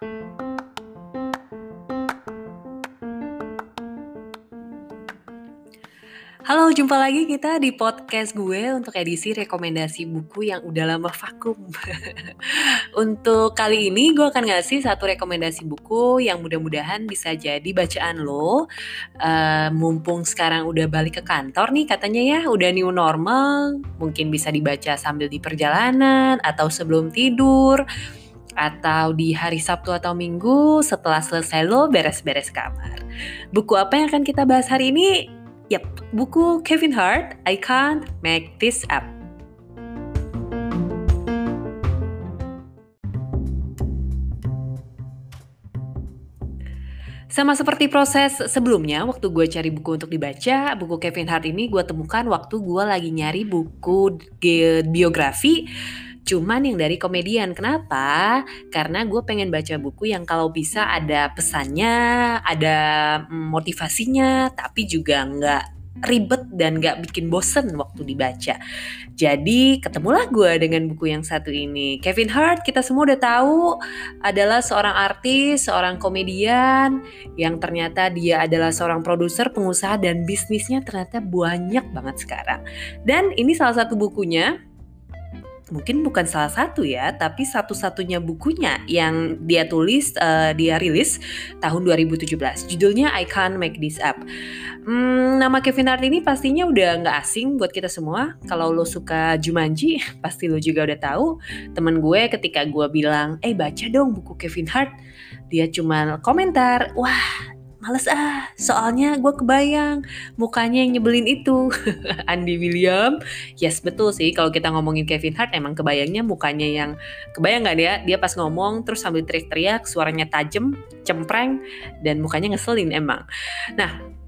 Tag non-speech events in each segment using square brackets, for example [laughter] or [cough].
Halo, jumpa lagi kita di podcast gue untuk edisi rekomendasi buku yang udah lama vakum. [laughs] untuk kali ini gue akan ngasih satu rekomendasi buku yang mudah-mudahan bisa jadi bacaan lo. Uh, mumpung sekarang udah balik ke kantor nih katanya ya, udah new normal, mungkin bisa dibaca sambil di perjalanan atau sebelum tidur atau di hari Sabtu atau Minggu setelah selesai lo beres-beres kamar. Buku apa yang akan kita bahas hari ini? Yap, buku Kevin Hart, I Can't Make This Up. Sama seperti proses sebelumnya, waktu gue cari buku untuk dibaca, buku Kevin Hart ini gue temukan waktu gue lagi nyari buku biografi Cuman yang dari komedian. Kenapa? Karena gue pengen baca buku yang kalau bisa ada pesannya, ada motivasinya, tapi juga nggak ribet dan gak bikin bosen waktu dibaca. Jadi ketemulah gue dengan buku yang satu ini. Kevin Hart kita semua udah tahu adalah seorang artis, seorang komedian yang ternyata dia adalah seorang produser, pengusaha dan bisnisnya ternyata banyak banget sekarang. Dan ini salah satu bukunya mungkin bukan salah satu ya, tapi satu-satunya bukunya yang dia tulis, uh, dia rilis tahun 2017. Judulnya I Can't Make This Up. Hmm, nama Kevin Hart ini pastinya udah nggak asing buat kita semua. Kalau lo suka Jumanji, [laughs] pasti lo juga udah tahu. Temen gue ketika gue bilang, eh baca dong buku Kevin Hart, dia cuma komentar, wah males ah soalnya gue kebayang mukanya yang nyebelin itu. [laughs] Andy William yes betul sih kalau kita ngomongin Kevin Hart emang kebayangnya mukanya yang kebayang gak dia? Dia pas ngomong terus sambil teriak-teriak suaranya tajem cempreng dan mukanya ngeselin emang. Nah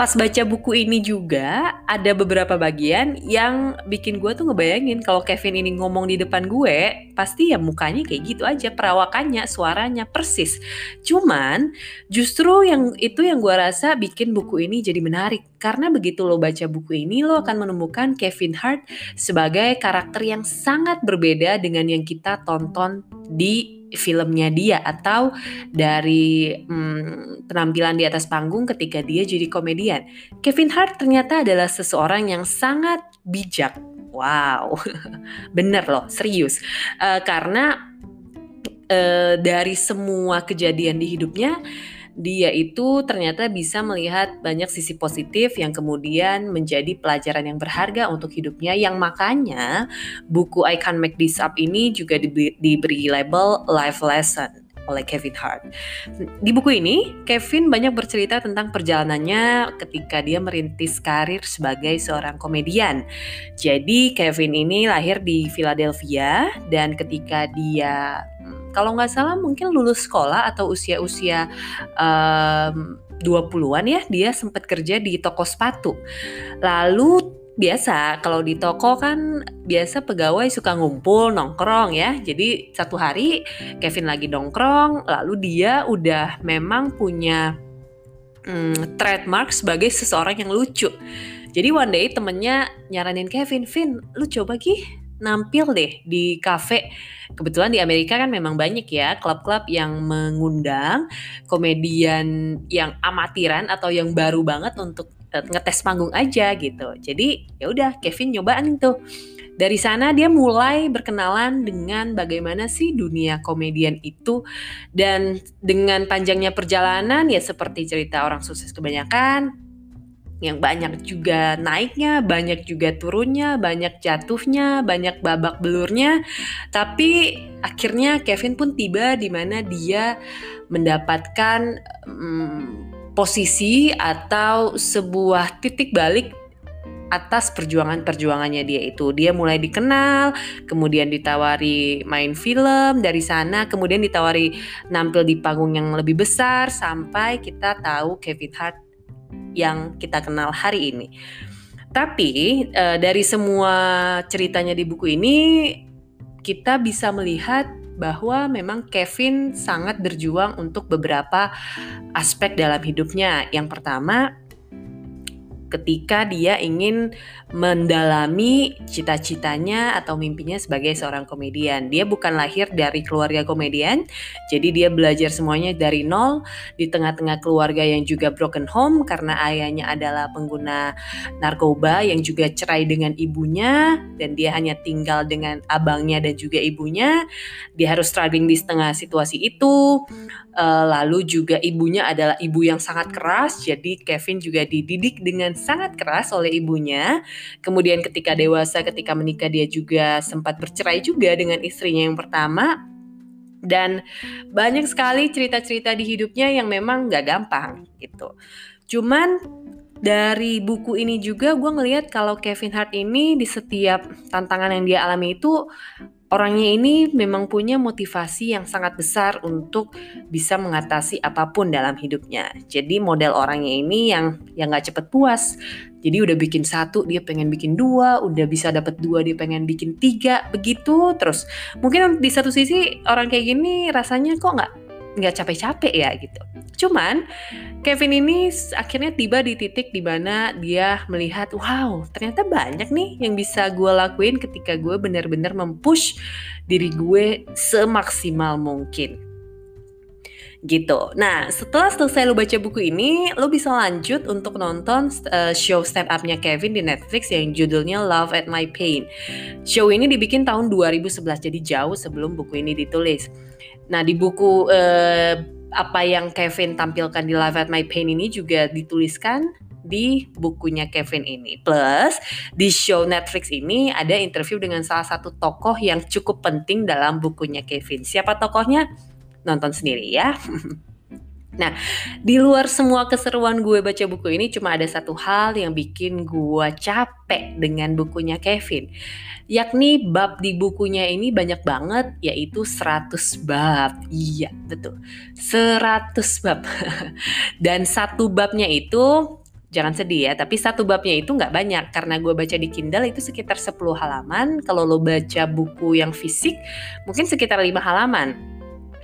pas baca buku ini juga ada beberapa bagian yang bikin gue tuh ngebayangin kalau Kevin ini ngomong di depan gue pasti ya mukanya kayak gitu aja perawakannya suaranya persis. Cuman justru yang itu yang gue rasa bikin buku ini jadi menarik. Karena begitu lo baca buku ini lo akan menemukan Kevin Hart sebagai karakter yang sangat berbeda dengan yang kita tonton di filmnya dia atau dari hmm, penampilan di atas panggung ketika dia jadi komedian. Kevin Hart ternyata adalah seseorang yang sangat bijak. Wow, [laughs] bener loh, serius. Uh, karena uh, dari semua kejadian di hidupnya, dia itu ternyata bisa melihat banyak sisi positif yang kemudian menjadi pelajaran yang berharga untuk hidupnya yang makanya buku I Can't Make This Up ini juga diberi, diberi label life lesson oleh Kevin Hart. Di buku ini, Kevin banyak bercerita tentang perjalanannya ketika dia merintis karir sebagai seorang komedian. Jadi, Kevin ini lahir di Philadelphia dan ketika dia kalau nggak salah mungkin lulus sekolah atau usia-usia um, 20-an ya dia sempat kerja di toko sepatu. Lalu biasa kalau di toko kan biasa pegawai suka ngumpul nongkrong ya. Jadi satu hari Kevin lagi nongkrong lalu dia udah memang punya hmm, trademark sebagai seseorang yang lucu. Jadi one day temennya nyaranin Kevin Vin lu coba gih nampil deh di cafe. Kebetulan di Amerika kan memang banyak ya klub-klub yang mengundang komedian yang amatiran atau yang baru banget untuk uh, ngetes panggung aja gitu. Jadi ya udah Kevin nyobaan tuh. Dari sana dia mulai berkenalan dengan bagaimana sih dunia komedian itu dan dengan panjangnya perjalanan ya seperti cerita orang sukses kebanyakan yang banyak juga naiknya, banyak juga turunnya, banyak jatuhnya, banyak babak belurnya. Tapi akhirnya Kevin pun tiba di mana dia mendapatkan um, posisi atau sebuah titik balik atas perjuangan-perjuangannya dia itu. Dia mulai dikenal, kemudian ditawari main film dari sana, kemudian ditawari nampil di panggung yang lebih besar sampai kita tahu Kevin Hart yang kita kenal hari ini. Tapi e, dari semua ceritanya di buku ini kita bisa melihat bahwa memang Kevin sangat berjuang untuk beberapa aspek dalam hidupnya. Yang pertama, ketika dia ingin mendalami cita-citanya atau mimpinya sebagai seorang komedian. Dia bukan lahir dari keluarga komedian, jadi dia belajar semuanya dari nol di tengah-tengah keluarga yang juga broken home karena ayahnya adalah pengguna narkoba yang juga cerai dengan ibunya dan dia hanya tinggal dengan abangnya dan juga ibunya. Dia harus struggling di setengah situasi itu. Uh, lalu juga ibunya adalah ibu yang sangat keras, jadi Kevin juga dididik dengan sangat keras oleh ibunya. Kemudian ketika dewasa, ketika menikah dia juga sempat bercerai juga dengan istrinya yang pertama. Dan banyak sekali cerita-cerita di hidupnya yang memang gak gampang gitu. Cuman dari buku ini juga gue ngelihat kalau Kevin Hart ini di setiap tantangan yang dia alami itu Orangnya ini memang punya motivasi yang sangat besar untuk bisa mengatasi apa pun dalam hidupnya. Jadi model orangnya ini yang yang nggak cepet puas. Jadi udah bikin satu dia pengen bikin dua, udah bisa dapat dua dia pengen bikin tiga, begitu terus. Mungkin di satu sisi orang kayak gini rasanya kok nggak nggak capek-capek ya gitu. Cuman Kevin ini akhirnya tiba di titik di mana dia melihat, wow, ternyata banyak nih yang bisa gue lakuin ketika gue benar-benar mempush diri gue semaksimal mungkin gitu. Nah, setelah selesai lo baca buku ini, lo bisa lanjut untuk nonton uh, show stand up-nya Kevin di Netflix yang judulnya Love at My Pain. Show ini dibikin tahun 2011, jadi jauh sebelum buku ini ditulis. Nah, di buku uh, apa yang Kevin tampilkan di Live at My Pain ini juga dituliskan di bukunya Kevin ini. Plus di show Netflix ini ada interview dengan salah satu tokoh yang cukup penting dalam bukunya Kevin. Siapa tokohnya? Nonton sendiri ya. [laughs] Nah, di luar semua keseruan gue baca buku ini cuma ada satu hal yang bikin gue capek dengan bukunya Kevin. Yakni bab di bukunya ini banyak banget yaitu 100 bab. Iya, betul. 100 bab. [laughs] Dan satu babnya itu jangan sedih ya, tapi satu babnya itu nggak banyak karena gue baca di Kindle itu sekitar 10 halaman. Kalau lo baca buku yang fisik mungkin sekitar 5 halaman.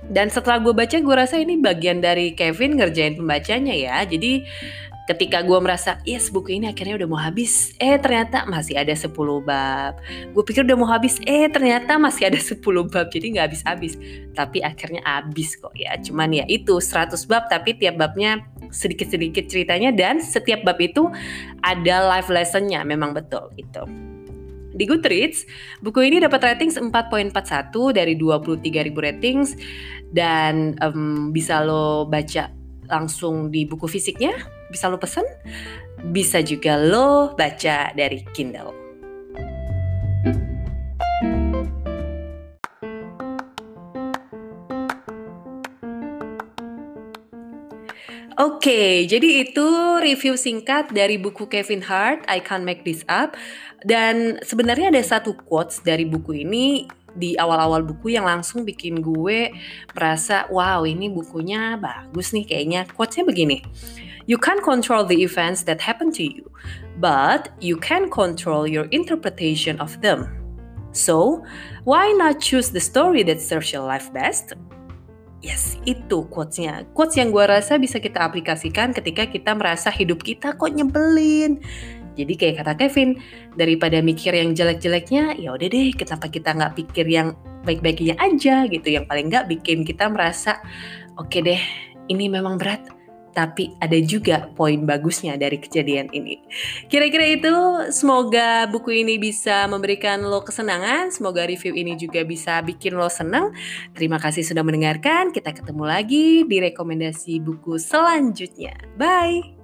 Dan setelah gue baca, gue rasa ini bagian dari Kevin ngerjain pembacanya ya. Jadi ketika gue merasa, yes buku ini akhirnya udah mau habis. Eh ternyata masih ada 10 bab. Gue pikir udah mau habis, eh ternyata masih ada 10 bab. Jadi gak habis-habis. Tapi akhirnya habis kok ya. Cuman ya itu 100 bab tapi tiap babnya sedikit-sedikit ceritanya. Dan setiap bab itu ada life lessonnya memang betul itu. Di Goodreads, buku ini dapat ratings 4.41 dari 23.000 ratings dan um, bisa lo baca langsung di buku fisiknya, bisa lo pesen, bisa juga lo baca dari Kindle. Oke, jadi itu review singkat dari buku Kevin Hart, I Can't Make This Up. Dan sebenarnya ada satu quotes dari buku ini di awal-awal buku yang langsung bikin gue merasa, wow ini bukunya bagus nih kayaknya. Quotesnya begini, You can't control the events that happen to you, but you can control your interpretation of them. So, why not choose the story that serves your life best? Yes, itu quotesnya. Quotes yang gue rasa bisa kita aplikasikan ketika kita merasa hidup kita kok nyebelin. Jadi kayak kata Kevin, daripada mikir yang jelek-jeleknya, ya udah deh, kenapa kita nggak pikir yang baik-baiknya aja gitu, yang paling nggak bikin kita merasa, oke okay deh, ini memang berat, tapi ada juga poin bagusnya dari kejadian ini. Kira-kira itu semoga buku ini bisa memberikan lo kesenangan, semoga review ini juga bisa bikin lo senang. Terima kasih sudah mendengarkan, kita ketemu lagi di rekomendasi buku selanjutnya. Bye!